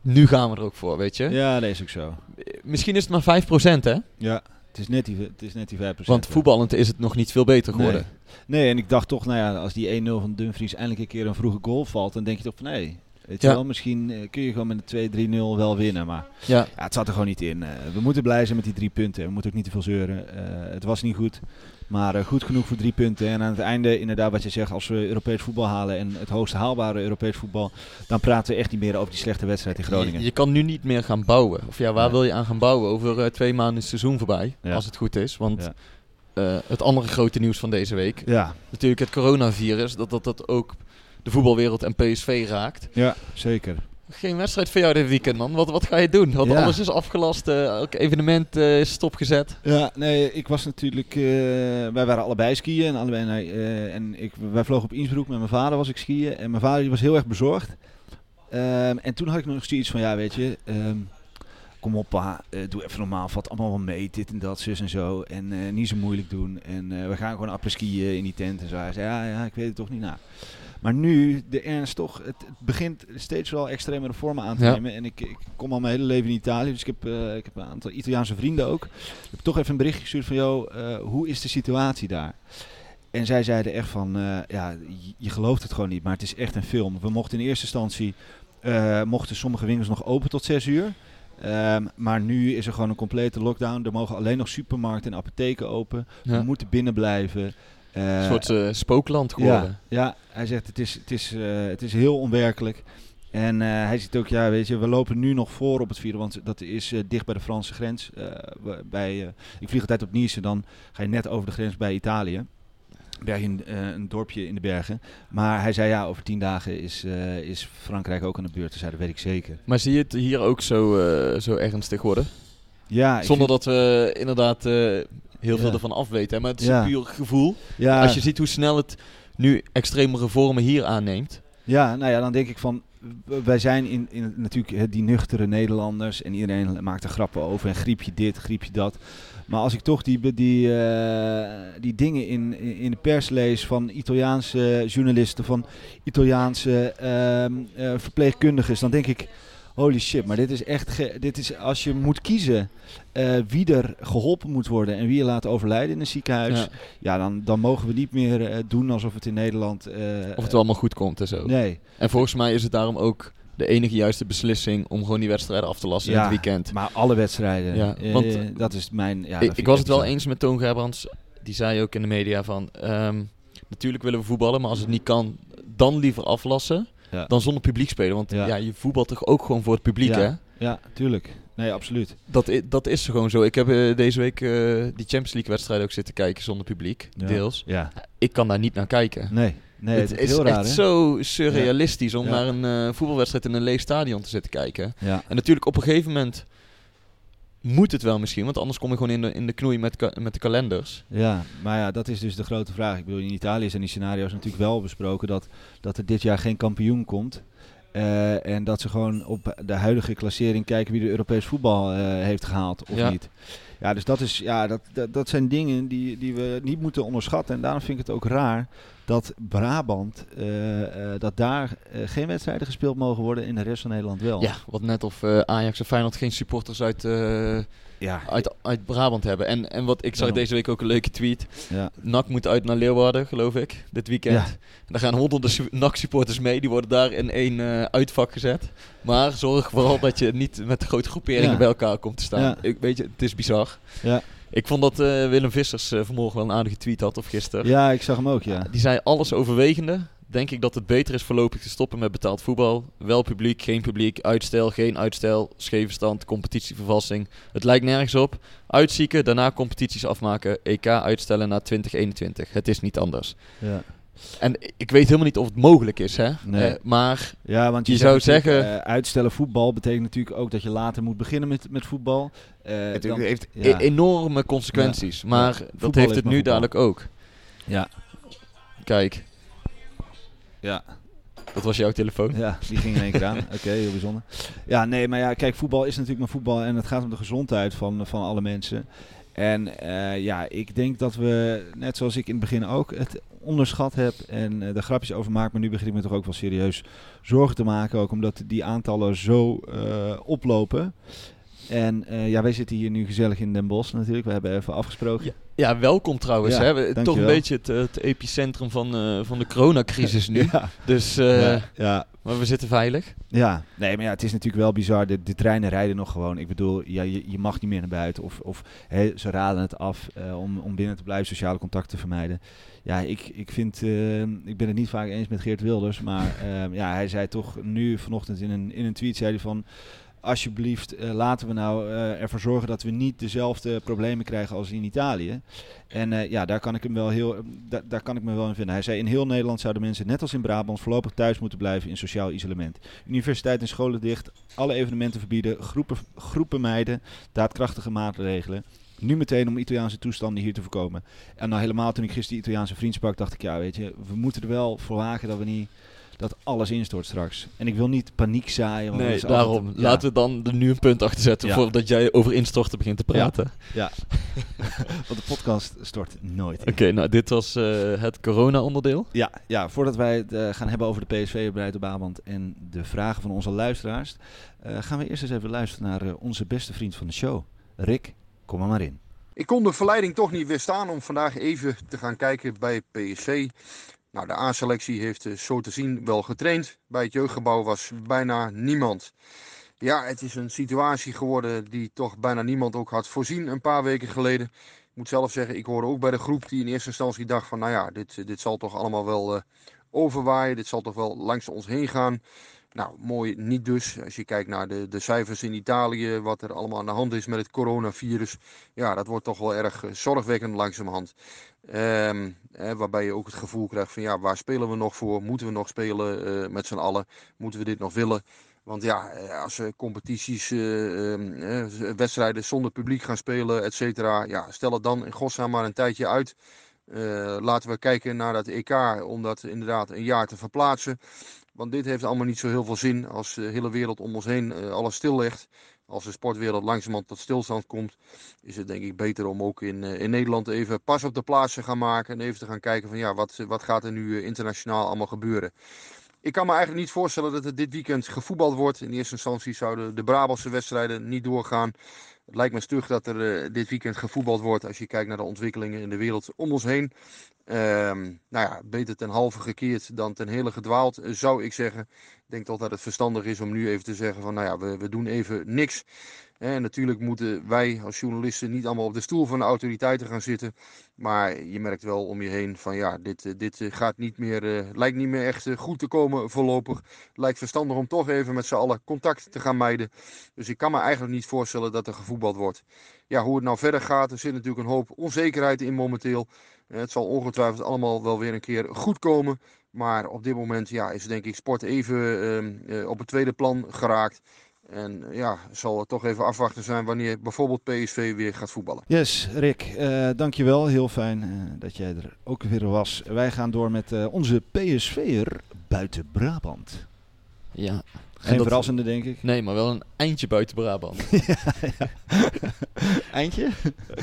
nu gaan we er ook voor, weet je? Ja, dat is ook zo. Misschien is het maar 5%, hè? Ja, het is net die, het is net die 5%. Want voetballend is het nog niet veel beter Nee. geworden. Nee, en ik dacht toch, nou ja, als die 1-0 van Dumfries eindelijk een keer een vroege goal valt, dan denk je toch van nee. Weet je Ja. wel, misschien eh, kun je gewoon met een 2-3-0 wel winnen. Maar Ja, ja, het zat er gewoon niet in. Eh, we moeten blij zijn met die drie punten. We moeten ook niet te veel zeuren. Eh, het was niet goed. Maar goed genoeg voor drie punten. En aan het einde, inderdaad, wat je zegt, als we Europees voetbal halen en het hoogst haalbare Europees voetbal, dan praten we echt niet meer over die slechte wedstrijd in Groningen. Je, je kan nu niet meer gaan bouwen. Of ja, waar Nee. wil je aan gaan bouwen? Over twee maanden is het seizoen voorbij. Ja. Als het goed is. Want het andere grote nieuws van deze week. Ja, Natuurlijk het coronavirus. Dat dat, dat ook de voetbalwereld en PSV raakt. ja, zeker. Geen wedstrijd voor jou dit weekend, man. Wat, wat ga je doen? Want Ja. alles is afgelast. eh, elk evenement eh, is stopgezet. Ja, nee, ik was natuurlijk. eh, wij waren allebei skiën en allebei. eh, en ik, wij vlogen op Innsbruck met mijn vader was ik skiën en mijn vader was heel erg bezorgd. Ehm, en toen had ik nog zoiets van, ja, weet je, ehm, kom op, pa, doe even normaal, valt allemaal wel mee, dit en dat, zus en zo, en niet zo moeilijk doen. En we gaan gewoon après skiën in die tent en zo. Hij zei, ja, ja, ik weet het toch niet na. Maar nu, de ernst toch, het, het begint steeds wel extremere vormen aan te Ja. nemen. En ik, ik kom al mijn hele leven in Italië, dus ik heb, eh, ik heb een aantal Italiaanse vrienden ook. Ik heb toch even een berichtje gestuurd van, joh, eh, hoe is de situatie daar? En zij zeiden echt van, eh, ja, je, gelooft het gewoon niet, maar het is echt een film. We mochten in eerste instantie, mochten sommige winkels nog open tot 6 uur. Ehm, maar nu is er gewoon een complete lockdown. Er mogen alleen nog supermarkten en apotheken open. Ja. We moeten binnen blijven. Eh, een soort eh, spookland geworden. ja, ja, hij zegt het is, het is, eh, het is heel onwerkelijk. En hij ziet ook, ja, weet je, we lopen nu nog voor op het vierde, want dat is dicht bij de Franse grens. Bij, ik vlieg altijd op Nice, dan ga je net over de grens bij Italië. Je een, een dorpje in de bergen. Maar hij zei, ja, over tien dagen is, is Frankrijk ook aan de beurt. Dus ja, dat weet ik zeker. Maar zie je het hier ook zo, zo ernstig worden? Ja, Zonder vind- dat we inderdaad heel veel ervan afweten. hè, Maar het is een puur gevoel. ja, Als je ziet hoe snel het nu extremere vormen hier aanneemt. Ja, nou ja, dan denk ik van, wij zijn in, in natuurlijk die nuchtere Nederlanders en iedereen maakt er grappen over en griepje dit, griepje dat. Maar als ik toch die, die, eh, die dingen in, in de pers lees van Italiaanse journalisten, van Italiaanse ehm, eh, verpleegkundigen, dan denk ik, holy shit, maar dit is echt, ge- dit is als je moet kiezen eh, wie er geholpen moet worden en wie je laat overlijden in een ziekenhuis, ja, Ja, dan, dan mogen we niet meer eh, doen alsof het in Nederland... eh, of het allemaal goed komt en zo. Nee, En volgens mij is het daarom ook de enige juiste beslissing om gewoon die wedstrijden af te lassen in Ja, het weekend. Maar alle wedstrijden. Ja, want- dat is mijn. Ja, ik was het wel eens met Toon Gerbrands. Die zei ook in de media van... ehm, natuurlijk willen we voetballen, maar als het niet kan, dan liever aflassen. Dan zonder publiek spelen. Want Ja. je voetbalt toch ook gewoon voor het publiek, Ja. hè? Ja, tuurlijk. Nee, absoluut. Dat, i- dat is gewoon zo. Ik heb eh, deze week eh, die Champions League wedstrijd ook zitten kijken zonder publiek, Ja. deels. Ja. Ik kan daar niet naar kijken. Nee, nee het, het is is heel echt raar. hè? zo surrealistisch om Ja. naar een eh, voetbalwedstrijd in een leeg stadion te zitten kijken. Ja. En natuurlijk op een gegeven moment moet het wel misschien, want anders kom je gewoon in de, in de knoei met, met de kalenders. ja, maar ja, dat is dus de grote vraag. Ik bedoel, in Italië zijn die scenario's natuurlijk wel besproken dat, dat er dit jaar geen kampioen komt. Eh, en dat ze gewoon op de huidige klassering kijken wie de Europees voetbal eh, heeft gehaald of Ja. niet. Ja, dus dat, is, ja, dat, dat, dat zijn dingen die, die we niet moeten onderschatten. En daarom vind ik het ook raar dat Brabant, eh, eh, dat daar eh, geen wedstrijden gespeeld mogen worden en de rest van Nederland wel. Ja, wat net of Ajax en Feyenoord geen supporters uit, ja, uit, uit Brabant hebben. En, en wat ik zag deze week ook een leuke tweet. ja. NAC moet uit naar Leeuwarden, geloof ik, dit weekend. Ja. En daar gaan honderden su- NAC-supporters mee. Die worden daar in één uitvak gezet. Maar zorg vooral *laughs* dat je niet met grote groeperingen bij elkaar komt te staan. Ja. Ik, weet je, het is bizar. Ja. Ik vond dat eh, Willem Vissers eh, vanmorgen wel een aardige tweet had, of gisteren. ja, ik zag hem ook, ja. Die zei alles overwegende. Denk ik dat het beter is voorlopig te stoppen met betaald voetbal. Wel publiek, geen publiek, uitstel, geen uitstel, scheve stand, competitievervalsing. Het lijkt nergens op. Uitzieken, daarna competities afmaken, EK uitstellen naar 2021. Het is niet anders. ja. En ik weet helemaal niet of het mogelijk is, hè? Nee. Eh, maar Ja, want je, zou zeggen- eh, uitstellen voetbal betekent natuurlijk ook dat je later moet beginnen met, met voetbal. Eh, het dan- heeft ja. e- enorme consequenties. Maar dat heeft het nu voetbal. dadelijk ook. Ja. Kijk, Ja. dat was jouw telefoon. Ja, die ging in één keer aan. *laughs* Oké, heel bijzonder. Ja, nee, maar ja, kijk, voetbal is natuurlijk maar voetbal en het gaat om de gezondheid van, van alle mensen. En ja, ik denk dat we, net zoals ik in het begin ook, het onderschat heb en eh, er grapjes over maak, maar nu begin ik me toch ook wel serieus zorgen te maken, ook omdat die aantallen zo eh, oplopen. En eh, ja, wij zitten hier nu gezellig in Den Bosch natuurlijk. We hebben even afgesproken. Ja. Ja, welkom trouwens. Ja, hè? We- Toch een beetje het, eh, het epicentrum van, eh, van de coronacrisis nu. *laughs* Ja, Dus, ja, maar we zitten veilig. Ja, nee, maar ja, het is natuurlijk wel bizar. De, de treinen rijden nog gewoon. Ik bedoel, ja, je, je mag niet meer naar buiten. Of, of hè, ze raden het af om, om binnen te blijven, sociale contact te vermijden. Ja, ik, ik vind, ik ben het niet vaak eens met Geert Wilders. Maar ja, hij zei toch nu vanochtend in een, in een tweet, zei hij van... Alsjeblieft, eh, laten we nou eh, ervoor zorgen dat we niet dezelfde problemen krijgen als in Italië. En eh, ja, daar kan ik hem wel heel, da- daar kan ik me wel in vinden. Hij zei: in heel Nederland zouden mensen, net als in Brabant, voorlopig thuis moeten blijven in sociaal isolement. Universiteit en scholen dicht, alle evenementen verbieden, groepen, groepen mijden, daadkrachtige maatregelen. Nu meteen om Italiaanse toestanden hier te voorkomen. En nou helemaal toen ik gisteren Italiaanse vriend sprak, dacht ik, ja weet je, we moeten er wel voor wagen dat we niet, dat alles instort straks. En ik wil niet paniek zaaien. Nee, altijd- daarom. ja, Laten we dan er nu een punt achter zetten Ja. voordat jij over instorten begint te praten. Ja, *laughs* want de podcast stort nooit. in. Oké, nou dit was eh, het corona-onderdeel. Ja, ja, voordat wij het eh, gaan hebben over de PSV op Brabant en de vragen van onze luisteraars, eh, gaan we eerst eens even luisteren naar eh, onze beste vriend van de show. Rick, kom er maar in. Ik kon de verleiding toch niet weerstaan om vandaag even te gaan kijken bij PSV. Nou, de A-selectie heeft eh, zo te zien wel getraind. Bij het jeugdgebouw was bijna niemand. Ja, het is een situatie geworden die toch bijna niemand ook had voorzien een paar weken geleden. Ik moet zelf zeggen, ik hoorde ook bij de groep die in eerste instantie dacht van... nou ja, dit, dit zal toch allemaal wel eh, overwaaien. Dit zal toch wel langs ons heen gaan. Nou, mooi niet dus. Als je kijkt naar de, de cijfers in Italië, wat er allemaal aan de hand is met het coronavirus. Ja, dat wordt toch wel erg eh, zorgwekkend langzamerhand. Ehm, waarbij je ook het gevoel krijgt van ja, waar spelen we nog voor? Moeten we nog spelen uh, met z'n allen? Moeten we dit nog willen? Want ja, eh, als competities, uh, wedstrijden zonder publiek gaan spelen, et cetera. Ja, stel het dan in godsnaam maar een tijdje uit. laten we kijken naar dat EK om dat inderdaad een jaar te verplaatsen. Want dit heeft allemaal niet zo heel veel zin als de hele wereld om ons heen alles stillegt. Als de sportwereld langzamerhand tot stilstand komt, is het denk ik beter om ook in, in Nederland even pas op de plaats te gaan maken. En even te gaan kijken van ja, wat, wat gaat er nu internationaal allemaal gebeuren. Ik kan me eigenlijk niet voorstellen dat er dit weekend gevoetbald wordt. In eerste instantie zouden de Brabantse wedstrijden niet doorgaan. Het lijkt me stug dat er uh, dit weekend gevoetbald wordt als je kijkt naar de ontwikkelingen in de wereld om ons heen. Ehm, nou ja, beter ten halve gekeerd dan ten hele gedwaald, zou ik zeggen. Ik denk toch dat het verstandig is om nu even te zeggen van, nou ja, we, we doen even niks. En natuurlijk moeten wij als journalisten niet allemaal op de stoel van de autoriteiten gaan zitten. Maar je merkt wel om je heen van ja, dit, eh, dit eh, gaat niet meer, uh, lijkt niet meer echt goed te komen voorlopig. Lijkt verstandig om toch even met z'n allen contact te gaan mijden. Dus ik kan me eigenlijk niet voorstellen dat er gevoetbald wordt. Ja, hoe het nou verder gaat, er zit natuurlijk een hoop onzekerheid in momenteel. Het zal ongetwijfeld allemaal wel weer een keer goed komen. Maar op dit moment ja, is denk ik sport even uh, op het tweede plan geraakt. En ja, zal het toch even afwachten zijn wanneer bijvoorbeeld PSV weer gaat voetballen. Yes, Rick, uh, dankjewel. Heel fijn uh, dat jij er ook weer was. Wij gaan door met uh, onze PSV'er buiten Brabant. Ja. Geen dat, verrassende, denk ik. Nee, maar wel een eindje buiten Brabant. *laughs* ja, ja. *laughs* Eindje?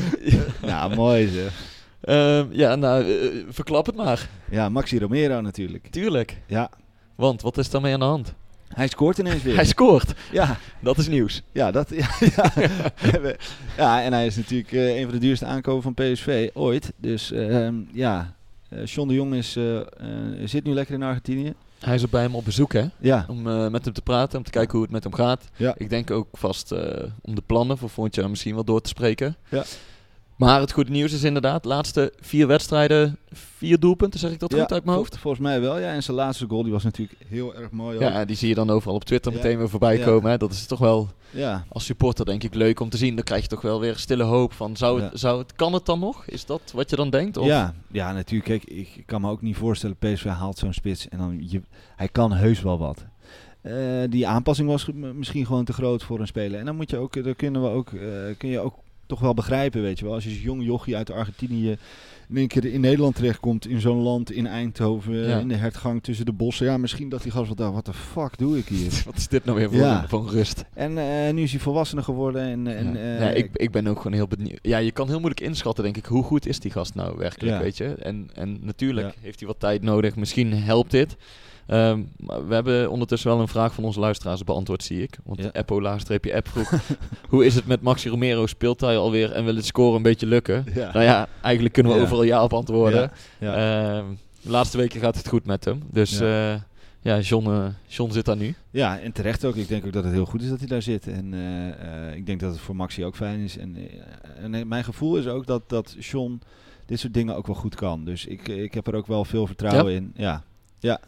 *laughs* nou, mooi zeg. Uh, ja, nou, verklap het maar. Ja, Maxi Romero natuurlijk. Tuurlijk. Ja. Want, wat is daarmee aan de hand? Hij scoort ineens weer. Hij scoort. Ja. Dat is nieuws. Ja, dat, ja, ja. *laughs* ja en hij is natuurlijk uh, een van de duurste aankopen van PSV ooit. Dus uh, ja, uh, John de Jong is, zit nu lekker in Argentinië. Hij is er bij hem op bezoek, hè? Ja. Om met hem te praten, om te kijken hoe het met hem gaat. Ja. Ik denk ook vast om de plannen voor volgend jaar misschien wel door te spreken. Ja. Maar het goede nieuws is inderdaad, laatste vier wedstrijden, vier doelpunten, zeg ik dat ja, goed uit mijn hoofd? volgens mij wel, ja. En zijn laatste goal die was natuurlijk heel erg mooi. Ja, ook. die zie je dan overal op Twitter meteen weer voorbij komen. Hè. Dat is toch wel ja. als supporter denk ik leuk om te zien. Dan krijg je toch wel weer stille hoop van, zou het, zou het, kan het dan nog? Is dat wat je dan denkt? Of? Ja, ja, natuurlijk. Kijk, ik kan me ook niet voorstellen, PSV haalt zo'n spits en dan, je, hij kan heus wel wat. Uh, die aanpassing was misschien gewoon te groot voor een speler. En dan moet je ook, dan kunnen we ook, uh, kun je ook toch wel begrijpen, weet je wel. Als je als jong jochie uit Argentinië in één keer in Nederland terechtkomt, in zo'n land, in Eindhoven, ja. in de hertgang tussen de bossen. Ja, misschien dat die gast wat dacht, wat de fuck doe ik hier? *laughs* wat is dit nou weer voor, ja. voor rust? En uh, nu is hij volwassener geworden. En, en, ja. Uh, ja, ik, ik ben ook gewoon heel benieuwd. Ja, je kan heel moeilijk inschatten, denk ik, hoe goed is die gast nou werkelijk, weet je? En, en natuurlijk heeft hij wat tijd nodig. Misschien helpt dit. Um, we hebben ondertussen wel een vraag van onze luisteraars beantwoord, zie ik. Want Ja. Eppo laagstreepje app vroeg... *laughs* hoe is het met Maxi Romero? Speelt hij alweer en wil het scoren een beetje lukken? Ja. Nou ja, eigenlijk kunnen we Ja. overal ja op antwoorden. Ehm, de laatste weken gaat het goed met hem. Dus Ja. ja, ja John, eh, John zit daar nu. Ja, en terecht ook. Ik denk ook dat het heel goed is dat hij daar zit. En eh, ik denk dat het voor Maxi ook fijn is. En, en mijn gevoel is ook dat, dat John dit soort dingen ook wel goed kan. Dus ik, ik heb er ook wel veel vertrouwen in. Ja, ja.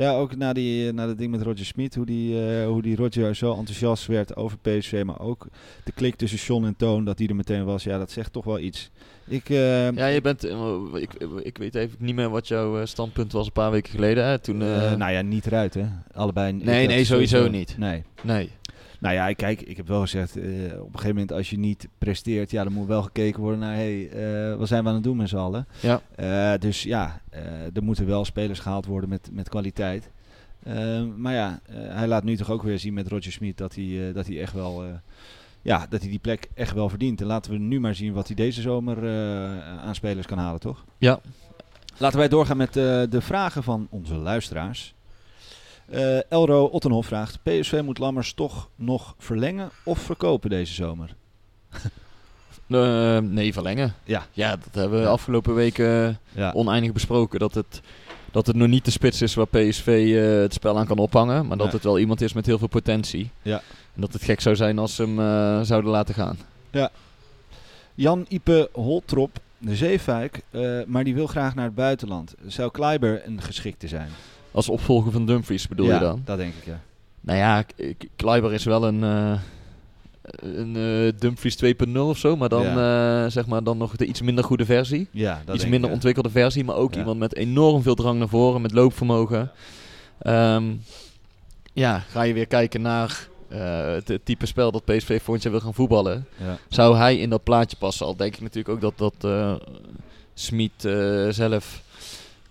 Ja, ook na, die, na dat ding met Roger Smit, hoe die, eh, hoe die Roger zo enthousiast werd over PSV, maar ook de klik tussen John en Toon, dat die er meteen was, ja, dat zegt toch wel iets. Ik, eh, Ja, je bent... eh, ik, ik weet even niet meer wat jouw standpunt was een paar weken geleden. Hè? Toen, nou ja, niet eruit, hè. Allebei. Nee, nee, sowieso niet. Nee. Nee. Nou ja, kijk, ik heb wel gezegd, eh, op een gegeven moment als je niet presteert, ja, dan moet wel gekeken worden naar, hé, hey, eh, wat zijn we aan het doen met z'n allen? Ja. Eh, dus ja, er moeten wel spelers gehaald worden met, met kwaliteit. Eh, maar ja, hij laat nu toch ook weer zien met Roger Smit dat hij, dat hij echt wel, ja, dat hij die plek echt wel verdient. En laten we nu maar zien wat hij deze zomer aan spelers kan halen, toch? Ja. Laten wij doorgaan met de vragen van onze luisteraars. Eh, Elro Ottenhoff vraagt: PSV moet Lammers toch nog verlengen of verkopen deze zomer? *laughs* Eh, nee, verlengen. Ja. Ja, dat hebben we Ja. afgelopen weken Ja, oneindig besproken. Dat het, dat het nog niet de spits is waar PSV eh, het spel aan kan ophangen. Maar dat het wel iemand is met heel veel potentie. Ja. En dat het gek zou zijn als ze hem eh, zouden laten gaan. Jan Ipe Holtrop, de Zeefuik, eh, maar die wil graag naar het buitenland. Zou Kleiber een geschikte zijn? Als opvolger van Dumfries bedoel ja, je dan? dat denk ik, ja. Nou ja, Kleiber is wel een, eh, een eh, Dumfries 2.0 of zo, maar dan, eh, zeg maar dan nog de iets minder goede versie. Ja, dat iets ik, minder ontwikkelde versie, maar ook Ja. iemand met enorm veel drang naar voren, met loopvermogen. Ehm, ja, ga je weer kijken naar het, type spel dat PSV jaar wil gaan voetballen. Zou hij in dat plaatje passen? Al denk ik natuurlijk ook dat, dat Smit zelf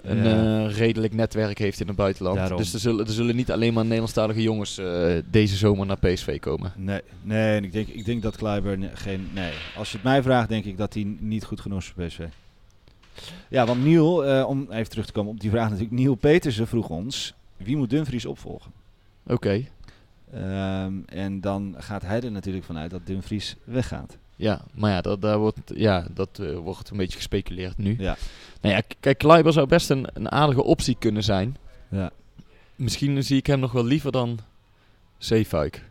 een Ja. eh, redelijk netwerk heeft in het buitenland. Daarom. Dus er zullen, er zullen niet alleen maar Nederlandstalige jongens eh, deze zomer naar PSV komen. Nee, nee en ik, denk, ik denk dat Kleiber ne- geen... Nee, als je het mij vraagt, denk ik dat hij niet goed genoeg is voor PSV. Ja, want Niel, eh, om even terug te komen op die vraag natuurlijk. Niel Petersen vroeg ons, wie moet Dumfries opvolgen? Oké, Ehm, en dan gaat hij er natuurlijk vanuit dat Dumfries weggaat. Ja, maar ja, dat, daar wordt, ja, dat eh, wordt een beetje gespeculeerd nu. Ja. Nou ja, kijk, Kleiber zou best een, een aardige optie kunnen zijn. Ja. Misschien zie ik hem nog wel liever dan Zeefuik.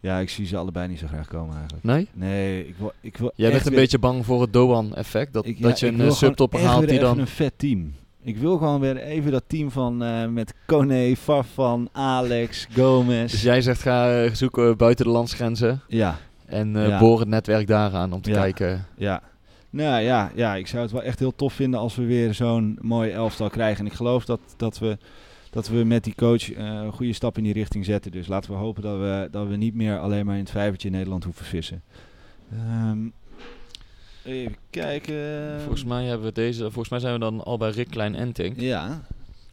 Ja, ik zie ze allebei niet zo graag komen eigenlijk. Nee? Nee, ik wil, ik wil Jij bent een weer- beetje bang voor het Doan-effect. Dat, ik- dat je ik een wil eh, subtopper haalt die even dan... een vet team. Ik wil gewoon weer even dat team van eh, met Kone, Farfan, Alex, Gomez. Dus jij zegt ga zoeken buiten de landsgrenzen Ja, en eh Ja. boor het netwerk daaraan om te Ja. kijken. ja. Nou ja, ja, ik zou het wel echt heel tof vinden als we weer zo'n mooi elftal krijgen. En ik geloof dat, dat, we, dat we met die coach eh, een goede stap in die richting zetten. Dus laten we hopen dat we, dat we niet meer alleen maar in het vijvertje in Nederland hoeven vissen. Ehm, even kijken. Volgens mij hebben we deze, volgens mij zijn we dan al bij Rick Klein Enting. Ja.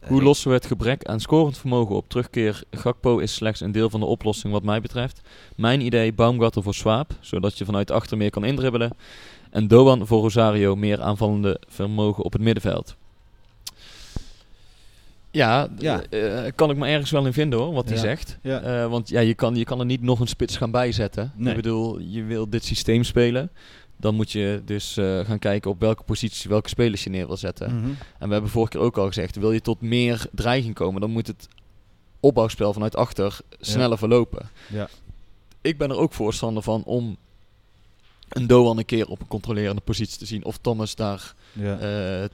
Hoe lossen we het gebrek aan scorend vermogen op? Terugkeer Gakpo is slechts een deel van de oplossing wat mij betreft. Mijn idee Baumgartel voor Swaap, zodat je vanuit achter meer kan indribbelen. En Doan voor Rosario, meer aanvallende vermogen op het middenveld. Ja, Ja. eh, kan ik me ergens wel in vinden hoor, wat hij Ja. zegt. Ja. Eh, want ja, je kan, je kan er niet nog een spits gaan bijzetten. Nee. Ik bedoel, je wil dit systeem spelen. Dan moet je dus eh, gaan kijken op welke positie welke spelers je neer wil zetten. Mhm. En we hebben vorige keer ook al gezegd, wil je tot meer dreiging komen, dan moet het opbouwspel vanuit achter sneller verlopen. Ja. Ik ben er ook voorstander van om een Doan een keer op een controlerende positie te zien. Of Thomas daar Ja. eh,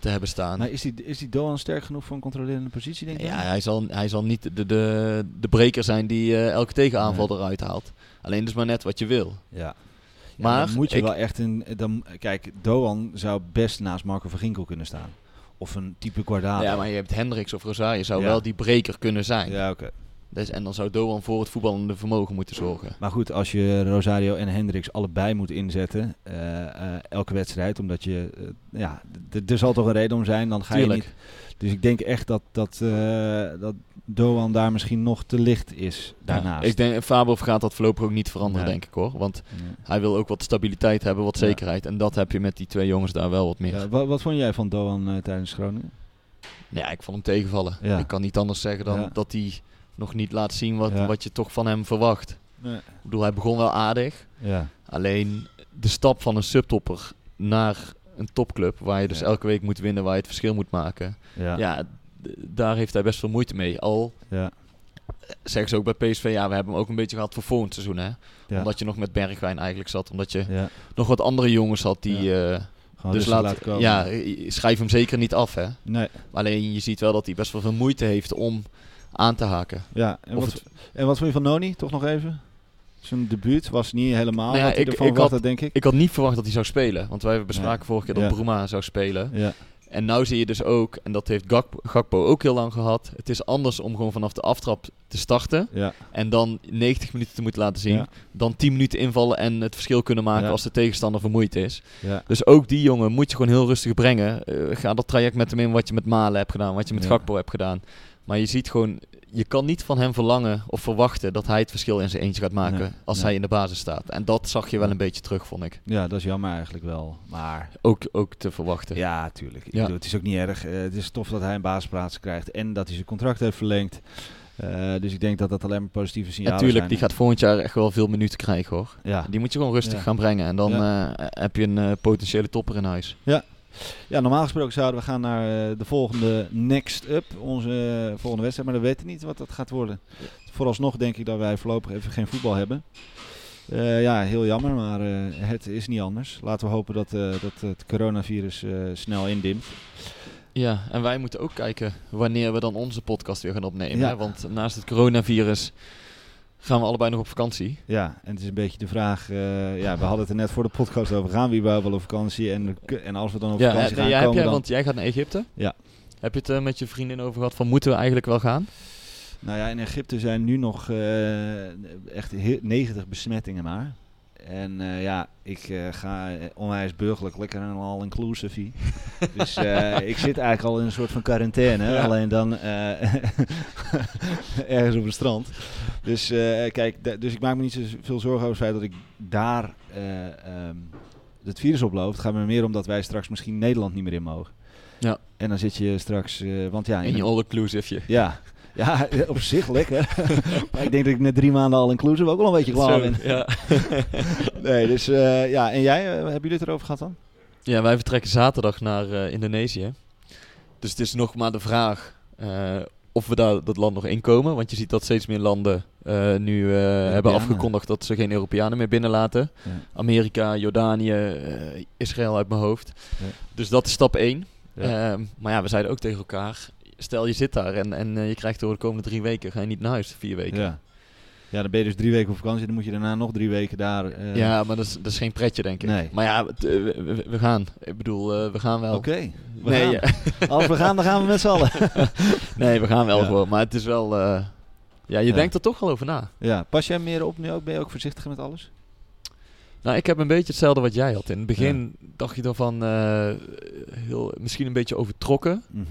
te hebben staan. maar is die, is die Doan sterk genoeg voor een controlerende positie, denk je? Ja, hij zal, hij zal niet de, de, de breker zijn die eh, elke tegenaanval eruit haalt. Alleen dus maar net wat je wil. Ja. Maar dan moet je ik- wel echt een... Dan, kijk, Doan zou best naast Marco van Ginkel kunnen staan. Of een type Guardado. Ja, maar je hebt Hendricks of Rosario zou wel die breker kunnen zijn. Ja, oké. Dus, en dan zou Doan voor het voetballende vermogen moeten zorgen. Maar goed, als je Rosario en Hendricks allebei moet inzetten, eh, eh, elke wedstrijd, omdat je, eh, ja, er zal toch een reden om zijn, dan ga je niet. Dus ik denk echt dat, dat, eh, dat Doan daar misschien nog te licht is daarnaast. Ja, ik denk, Fabel gaat dat voorlopig ook niet veranderen, Nee. denk ik hoor. Want Ja. hij wil ook wat stabiliteit hebben, wat Ja. zekerheid. En dat heb je met die twee jongens daar wel wat meer. Ja, Ja, wat, wat vond jij van Doan eh, tijdens Groningen? ik vond hem tegenvallen. Ja. Ik kan niet anders zeggen dan Ja. dat hij nog niet laat zien wat, Ja. wat je toch van hem verwacht. Nee. Ik bedoel, hij begon wel aardig. Ja. Alleen de stap van een subtopper naar een topclub, waar je dus Ja. elke week moet winnen, waar je het verschil moet maken. Ja. Daar heeft hij best veel moeite mee. Al Ja. zeggen ze ook bij PSV, ja, we hebben hem ook een beetje gehad voor volgend seizoen. Hè? Ja. Omdat je nog met Bergwijn eigenlijk zat. Omdat je nog wat andere jongens had die... Gewoon dus rustig laat, laten komen. ja, schrijf hem zeker niet af. Hè? Nee. Alleen je ziet wel dat hij best wel veel moeite heeft om aan te haken. Ja. En Of wat, het- en wat vond je van Noni? Toch nog even? Zijn debuut was niet helemaal Nou ja, ik- ervan ik had- had, denk ik. Ik had niet verwacht dat hij zou spelen. Want wij bespraken Nee. vorige keer dat Ja. Bruma zou spelen. Ja. En nou zie je dus ook, en dat heeft Gakpo, Gakpo ook heel lang gehad. Het is anders om gewoon vanaf de aftrap te starten. Ja. En dan 90 minuten te moeten laten zien. Ja. Dan 10 minuten invallen en het verschil kunnen maken Ja. als de tegenstander vermoeid is. Ja. Dus ook die jongen moet je gewoon heel rustig brengen. Eh, ga dat traject met hem in wat je met Malen hebt gedaan, wat je met Ja. Gakpo hebt gedaan. Maar je ziet gewoon, je kan niet van hem verlangen of verwachten dat hij het verschil in zijn eentje gaat maken Nee. als Nee. hij in de basis staat. En dat zag je wel een beetje terug, vond ik. ja, dat is jammer eigenlijk wel. Maar Ook, ook te verwachten. ja, tuurlijk. Ik bedoel, het is ook niet erg. Eh, het is tof dat hij een basisplaats krijgt en dat hij zijn contract heeft verlengd. Eh, dus ik denk dat dat alleen maar positieve signalen Natuurlijk, zijn. die gaat volgend jaar echt wel veel minuten krijgen hoor. Ja. Die moet je gewoon rustig Ja. gaan brengen. En dan eh, heb je een potentiële topper in huis. ja, normaal gesproken zouden we gaan naar eh, de volgende Next Up, onze eh, volgende wedstrijd. Maar we weten niet wat dat gaat worden. Vooralsnog denk ik dat wij voorlopig even geen voetbal hebben. Eh, ja, heel jammer, maar het is niet anders. Laten we hopen dat, dat het coronavirus snel indimpt. Ja, en wij moeten ook kijken wanneer we dan onze podcast weer gaan opnemen. Ja. Hè? Want naast het coronavirus gaan we allebei nog op vakantie. Ja, en het is een beetje de vraag. eh, ja, we hadden het er net voor de podcast over. Gaan we überhaupt wel op vakantie? En, en als we dan op Ja, vakantie hè, gaan jij, komen jij, dan... want jij gaat naar Egypte. Ja. Heb je het eh, met je vriendin over gehad van moeten we eigenlijk wel gaan? Nou ja, in Egypte zijn nu nog eh, echt he- 90 besmettingen maar. En eh, ja, ik eh, ga eh, onwijs burgerlijk lekker een all-inclusive. *laughs* dus eh, ik zit eigenlijk al in een soort van quarantaine. Ja. Alleen dan eh, *laughs* ergens op het strand. Dus eh, kijk, dus ik maak me niet zoveel zorgen over het feit dat ik daar eh, ehm, het virus oploopt. Het gaat me meer om dat wij straks misschien Nederland niet meer in mogen. Ja. En dan zit je straks, eh, want ja, In je all-inclusive. ja, ja, *laughs* op zich lekker. *laughs* maar ik denk dat ik met drie maanden al inclusive ook wel een beetje klaar ben. Ja. *laughs* Nee, dus ja, en jij, hebben jullie het erover gehad dan? ja, wij vertrekken zaterdag naar Indonesië. Dus het is nog maar de vraag of we daar dat land nog inkomen. Want je ziet dat steeds meer landen eh, nu eh, hebben afgekondigd dat ze geen Europeanen meer binnenlaten. Ja. Amerika, Jordanië, eh, Israël uit mijn hoofd. Ja. Dus dat is stap 1. Ja. maar ja, we zeiden ook tegen elkaar, stel je zit daar en, en je krijgt door de komende drie weken, ga je niet naar huis, vier weken. Ja. dan ben je dus drie weken op vakantie. Dan moet je daarna nog drie weken daar. eh, Ja, maar dat is, dat is geen pretje, denk ik. Nee. Maar ja, eh, we, gaan. Ik bedoel, eh, we gaan wel. Oké, nee, ja. *laughs* Als we gaan, dan gaan we met z'n allen. *laughs* nee, we gaan wel Ja. gewoon. Maar het is wel... ja, je Ja. denkt er toch wel over na. ja, pas jij meer op nu ook? Ben je ook voorzichtiger met alles? Nou, ik heb een beetje hetzelfde wat jij had. In het begin dacht je ervan heel, misschien een beetje overtrokken. Mhm.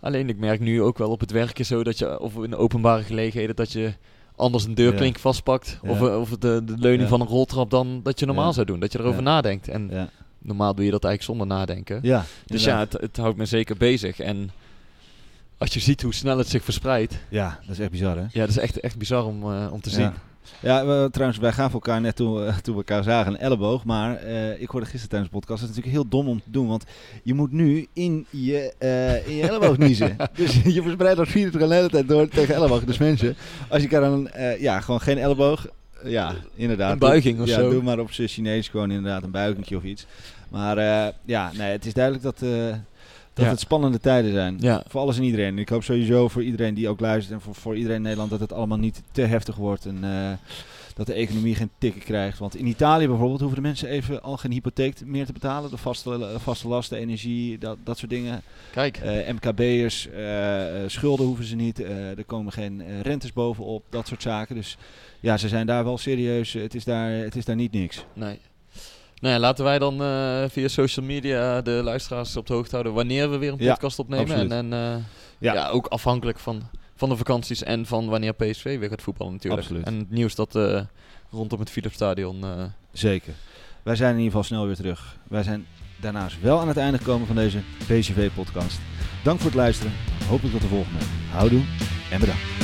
Alleen ik merk nu ook wel op het werken zo dat je, of in openbare gelegenheden, dat je anders een deurklink vastpakt. Of, eh, of de, de leuning van een roltrap dan dat je normaal zou doen. Dat je erover nadenkt. En Ja, normaal doe je dat eigenlijk zonder nadenken. ja Dus ja, het, het houdt me zeker bezig. En als je ziet hoe snel het zich verspreidt, ja, dat is echt bizar hè? ja, dat is echt, echt bizar om, eh, om te zien. Ja. Ja, we, trouwens, wij gaven elkaar net toen, we- *laughs* toen we elkaar zagen een elleboog. Maar eh, ik hoorde gisteren tijdens de podcast, dat is natuurlijk heel dom om te doen. Want je moet nu in je, eh, in je elleboog niezen. *laughs* dus je verspreidt dat virus de hele tijd door tegen elleboog. Dus mensen, als je elkaar dan, eh, ja, gewoon geen elleboog. ja, inderdaad. Een buiging of ja, zo. doe maar op z'n Chinees gewoon inderdaad een buigingje of iets. Maar ja, nee, het is duidelijk dat, dat Ja. het spannende tijden zijn. Ja. Voor alles en iedereen. En ik hoop sowieso voor iedereen die ook luistert en voor, voor iedereen in Nederland dat het allemaal niet te heftig wordt. En eh, dat de economie geen tikken krijgt. Want in Italië bijvoorbeeld hoeven de mensen even al geen hypotheek meer te betalen. De vaste, vaste lasten, energie, dat, dat soort dingen. Kijk, Eh, MKB'ers, eh, eh, schulden hoeven ze niet. eh, er komen geen eh, rentes bovenop, dat soort zaken. Dus ja, ze zijn daar wel serieus. Het is daar, het is daar niet niks. nee. Nou ja, laten wij dan eh, via social media de luisteraars op de hoogte houden wanneer we weer een Ja, podcast opnemen. absoluut. En, en eh, Ja. ja. ook afhankelijk van, van de vakanties en van wanneer PSV weer gaat voetballen natuurlijk. Absoluut. En het nieuws dat eh, rondom het Philipsstadion... Zeker. Wij zijn in ieder geval snel weer terug. Wij zijn daarnaast wel aan het einde gekomen van deze PCV-podcast. Dank voor het luisteren. Hopelijk tot de volgende. Houdoe en bedankt.